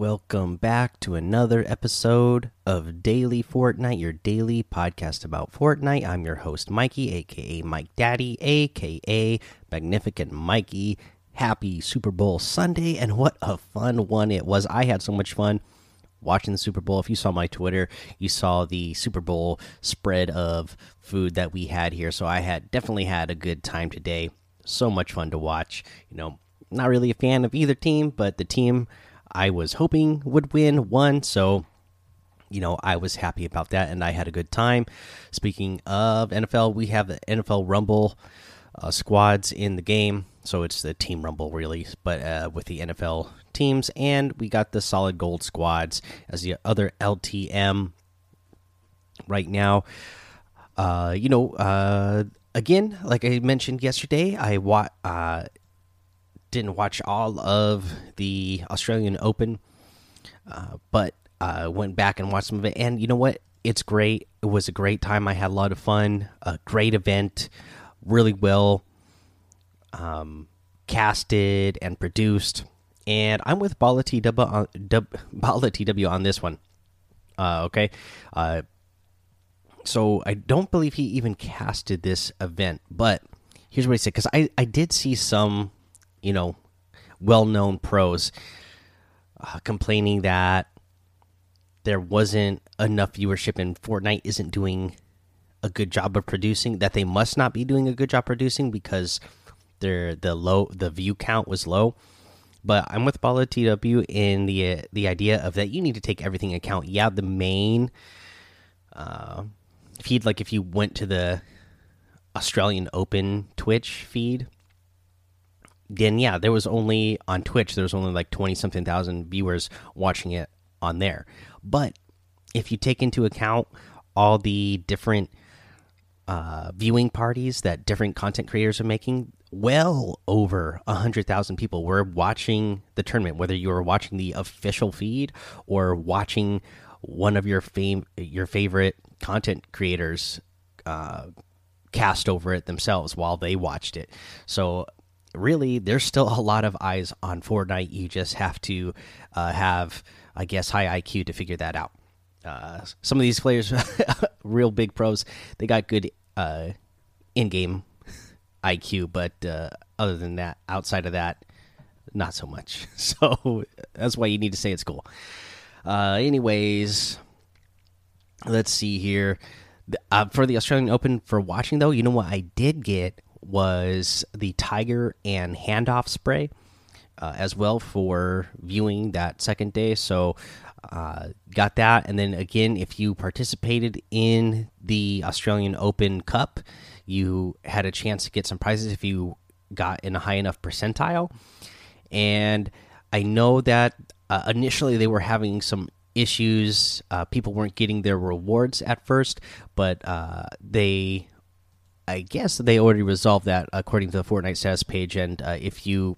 welcome back to another episode of Daily Fortnite, your daily podcast about Fortnite. I'm your host, Mikey, aka Mike Daddy, aka Magnificent Mikey. Happy Super Bowl Sunday, and what a fun one it was! I had so much fun watching the Super Bowl. If you saw my Twitter, you saw the Super Bowl spread of food that we had here. So I had definitely had a good time today. So much fun to watch. You know, not really a fan of either team, but the team I was hoping would win one. So, you know, I was happy about that and I had a good time. Speaking of NFL, we have the NFL Rumble uh, squads in the game. So it's the Team Rumble, really, but uh, with the NFL teams. And we got the Solid Gold squads as the other LTM right now. Uh, you know, uh, again, like I mentioned yesterday, I wa uh, didn't watch all of the Australian Open, uh, but uh, went back and watched some of it. And you know what? It's great. It was a great time. I had a lot of fun. A great event, really well um, casted and produced. And I'm with Bala TW on, Bala TW on this one. Uh, okay. Uh, so I don't believe he even casted this event, but here's what he said because I I did see some you know, well known pros uh, complaining that there wasn't enough viewership and Fortnite isn't doing a good job of producing that they must not be doing a good job producing because their the low the view count was low. But I'm with Bala TW in the uh, the idea of that you need to take everything account. Yeah the main uh, feed like if you went to the Australian Open Twitch feed then yeah, there was only on Twitch there was only like twenty something thousand viewers watching it on there. But if you take into account all the different uh, viewing parties that different content creators are making, well over a hundred thousand people were watching the tournament. Whether you were watching the official feed or watching one of your fame your favorite content creators uh, cast over it themselves while they watched it. So really, there's still a lot of eyes on Fortnite. You just have to uh, have, I guess, high IQ to figure that out. Uh, some of these players, real big pros, they got good uh, in-game IQ, but uh, other than that, outside of that, not so much. So that's why you need to say it's cool. Uh, anyways, let's see here. Uh, for the Australian Open, for watching though, you know what I did get was the Tiger and Handoff spray uh, as well for viewing that second day. So, uh, got that. And then again, if you participated in the Australian Open Cup, you had a chance to get some prizes if you got in a high enough percentile. And I know that uh, initially they were having some issues. Uh, people weren't getting their rewards at first, but uh, they I guess they already resolved that according to the Fortnite status page. And uh, if you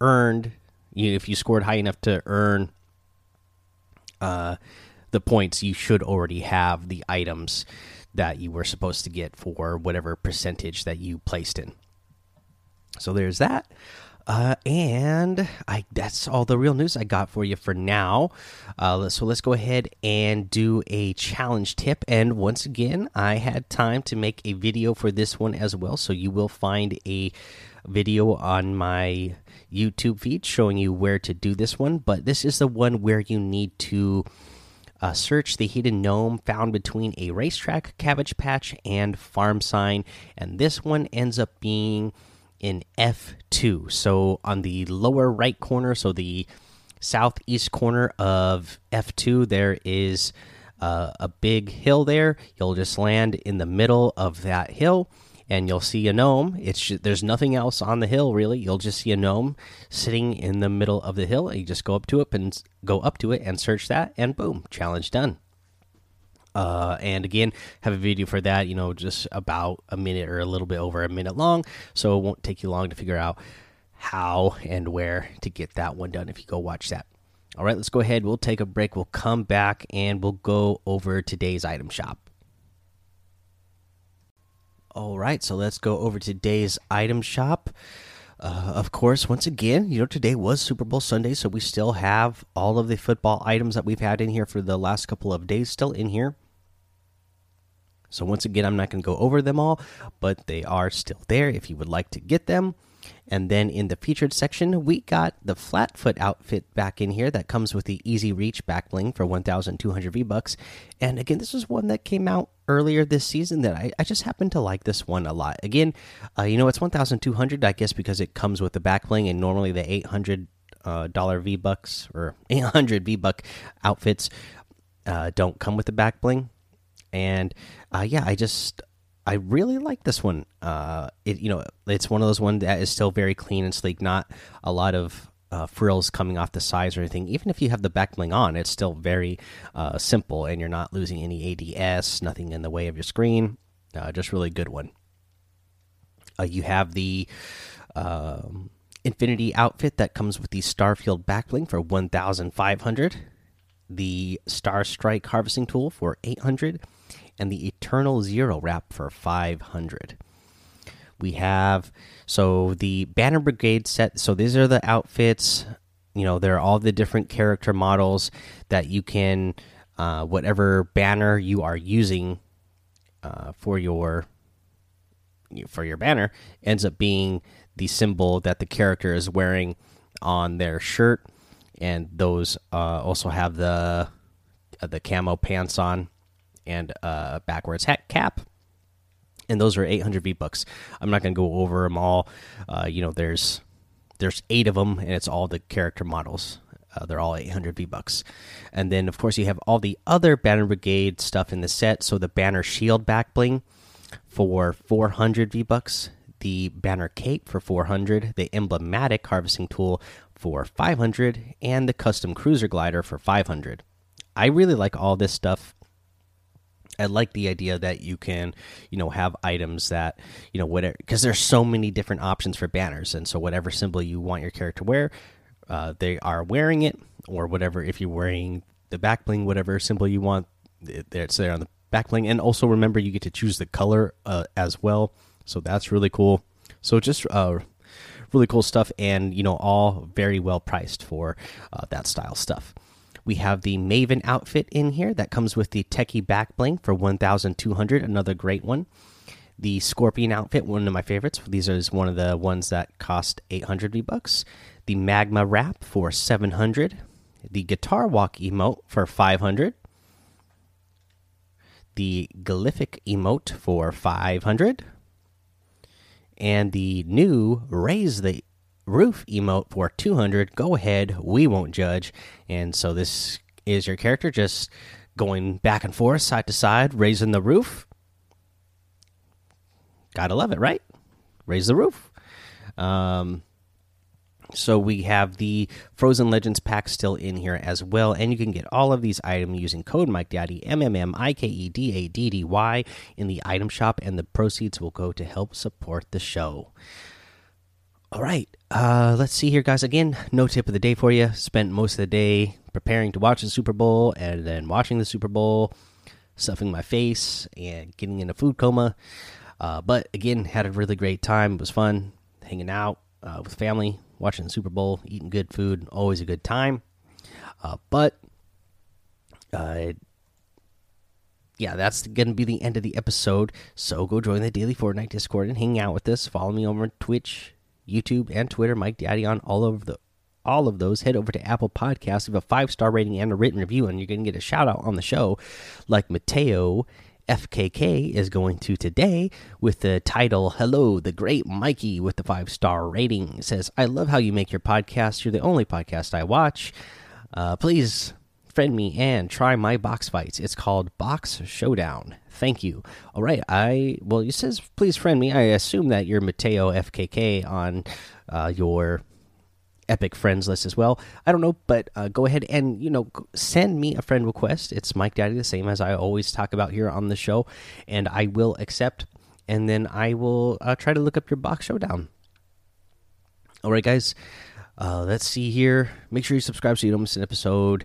earned, you if you scored high enough to earn uh, the points, you should already have the items that you were supposed to get for whatever percentage that you placed in. So there's that. Uh, and I that's all the real news I got for you for now. Uh, so let's go ahead and do a challenge tip. And once again, I had time to make a video for this one as well. So you will find a video on my YouTube feed showing you where to do this one. But this is the one where you need to. Uh, search the hidden gnome found between a racetrack, cabbage patch, and farm sign. And this one ends up being in F2. So on the lower right corner, so the southeast corner of F2, there is uh, a big hill there. You'll just land in the middle of that hill and you'll see a gnome. It's there's nothing else on the hill really. You'll just see a gnome sitting in the middle of the hill. And you just go up to it and go up to it and search that, and boom, challenge done. Uh, and again, have a video for that, you know, just about a minute or a little bit over a minute long. So it won't take you long to figure out how and where to get that one done if you go watch that. All right, let's go ahead. We'll take a break. We'll come back and we'll go over today's item shop. All right, so let's go over today's item shop. Uh, of course, once again, you know, today was Super Bowl Sunday, so we still have all of the football items that we've had in here for the last couple of days still in here. So, once again, I'm not going to go over them all, but they are still there if you would like to get them. And then in the featured section, we got the Flatfoot outfit back in here that comes with the Easy Reach back bling for 1,200 V bucks. And again, this was one that came out earlier this season that I, I just happen to like this one a lot. Again, uh, you know, it's 1,200, I guess, because it comes with the back bling, and normally the 800 uh, dollar V bucks or 800 V buck outfits uh, don't come with the back bling. And uh, yeah, I just I really like this one. Uh, it you know it's one of those ones that is still very clean and sleek. Not a lot of uh, frills coming off the sides or anything. Even if you have the back bling on, it's still very uh, simple, and you're not losing any ADS. Nothing in the way of your screen. Uh, just really good one. Uh, you have the um, Infinity outfit that comes with the Starfield back bling for 1,500. The Star Strike harvesting tool for 800 and the Eternal Zero wrap for 500. We have so the Banner Brigade set. So these are the outfits. You know, they're all the different character models that you can, uh, whatever banner you are using uh, for your for your banner ends up being the symbol that the character is wearing on their shirt, and those uh, also have the uh, the camo pants on and uh, backwards hat cap. And those are 800 V bucks. I'm not going to go over them all. Uh, you know, there's there's eight of them, and it's all the character models. Uh, they're all 800 V bucks. And then, of course, you have all the other Banner Brigade stuff in the set. So the Banner Shield back bling for 400 V bucks, the Banner Cape for 400, the Emblematic Harvesting Tool for 500, and the Custom Cruiser Glider for 500. I really like all this stuff. I like the idea that you can, you know, have items that, you know, whatever, because there's so many different options for banners, and so whatever symbol you want your character wear, uh, they are wearing it, or whatever. If you're wearing the back bling, whatever symbol you want, it's there on the back bling. And also remember, you get to choose the color uh, as well, so that's really cool. So just uh, really cool stuff, and you know, all very well priced for uh, that style stuff. We have the Maven outfit in here that comes with the Techie back bling for 1,200, another great one. The Scorpion outfit, one of my favorites. These are one of the ones that cost 800 V bucks. The Magma wrap for 700. The Guitar Walk emote for 500. The Glyphic emote for 500. And the new Raise the roof emote for 200 go ahead. We won't judge. And so this is your character just going back and forth side to side raising the roof. Gotta love it right? Raise the roof. Um so we have the Frozen Legends pack still in here as well, and you can get all of these items using code Mike Daddy M M M I K E D A D D Y in the item shop, and the proceeds will go to help support the show. All right. Uh, let's see here, guys. Again, no tip of the day for you. Spent most of the day preparing to watch the Super Bowl and then watching the Super Bowl, stuffing my face and getting in a food coma. Uh, but again, had a really great time. It was fun hanging out uh, with family, watching the Super Bowl, eating good food. Always a good time. Uh, but, uh, yeah, that's going to be the end of the episode. So go join the Daily Fortnite Discord and hang out with us. Follow me over on Twitch, YouTube, and Twitter. Mike Daddy on all over the all of those. Head over to Apple Podcasts, leave a five star rating and a written review, and you're going to get a shout out on the show, like Mateo. FKK is going to today with the title Hello, the Great Mikey with the five star rating. It says, I love how you make your podcast. You're the only podcast I watch. Uh, please friend me and try my box fights. It's called Box Showdown. Thank you. All right, I well, it says please friend me. I assume that you're Mateo FKK on uh, your epic friends list as well. I don't know, but uh, go ahead and you know send me a friend request. It's Mike Daddy, the same as I always talk about here on the show, and I will accept. And then I will uh, try to look up your box showdown. All right, guys. Uh, let's see here. Make sure you subscribe so you don't miss an episode.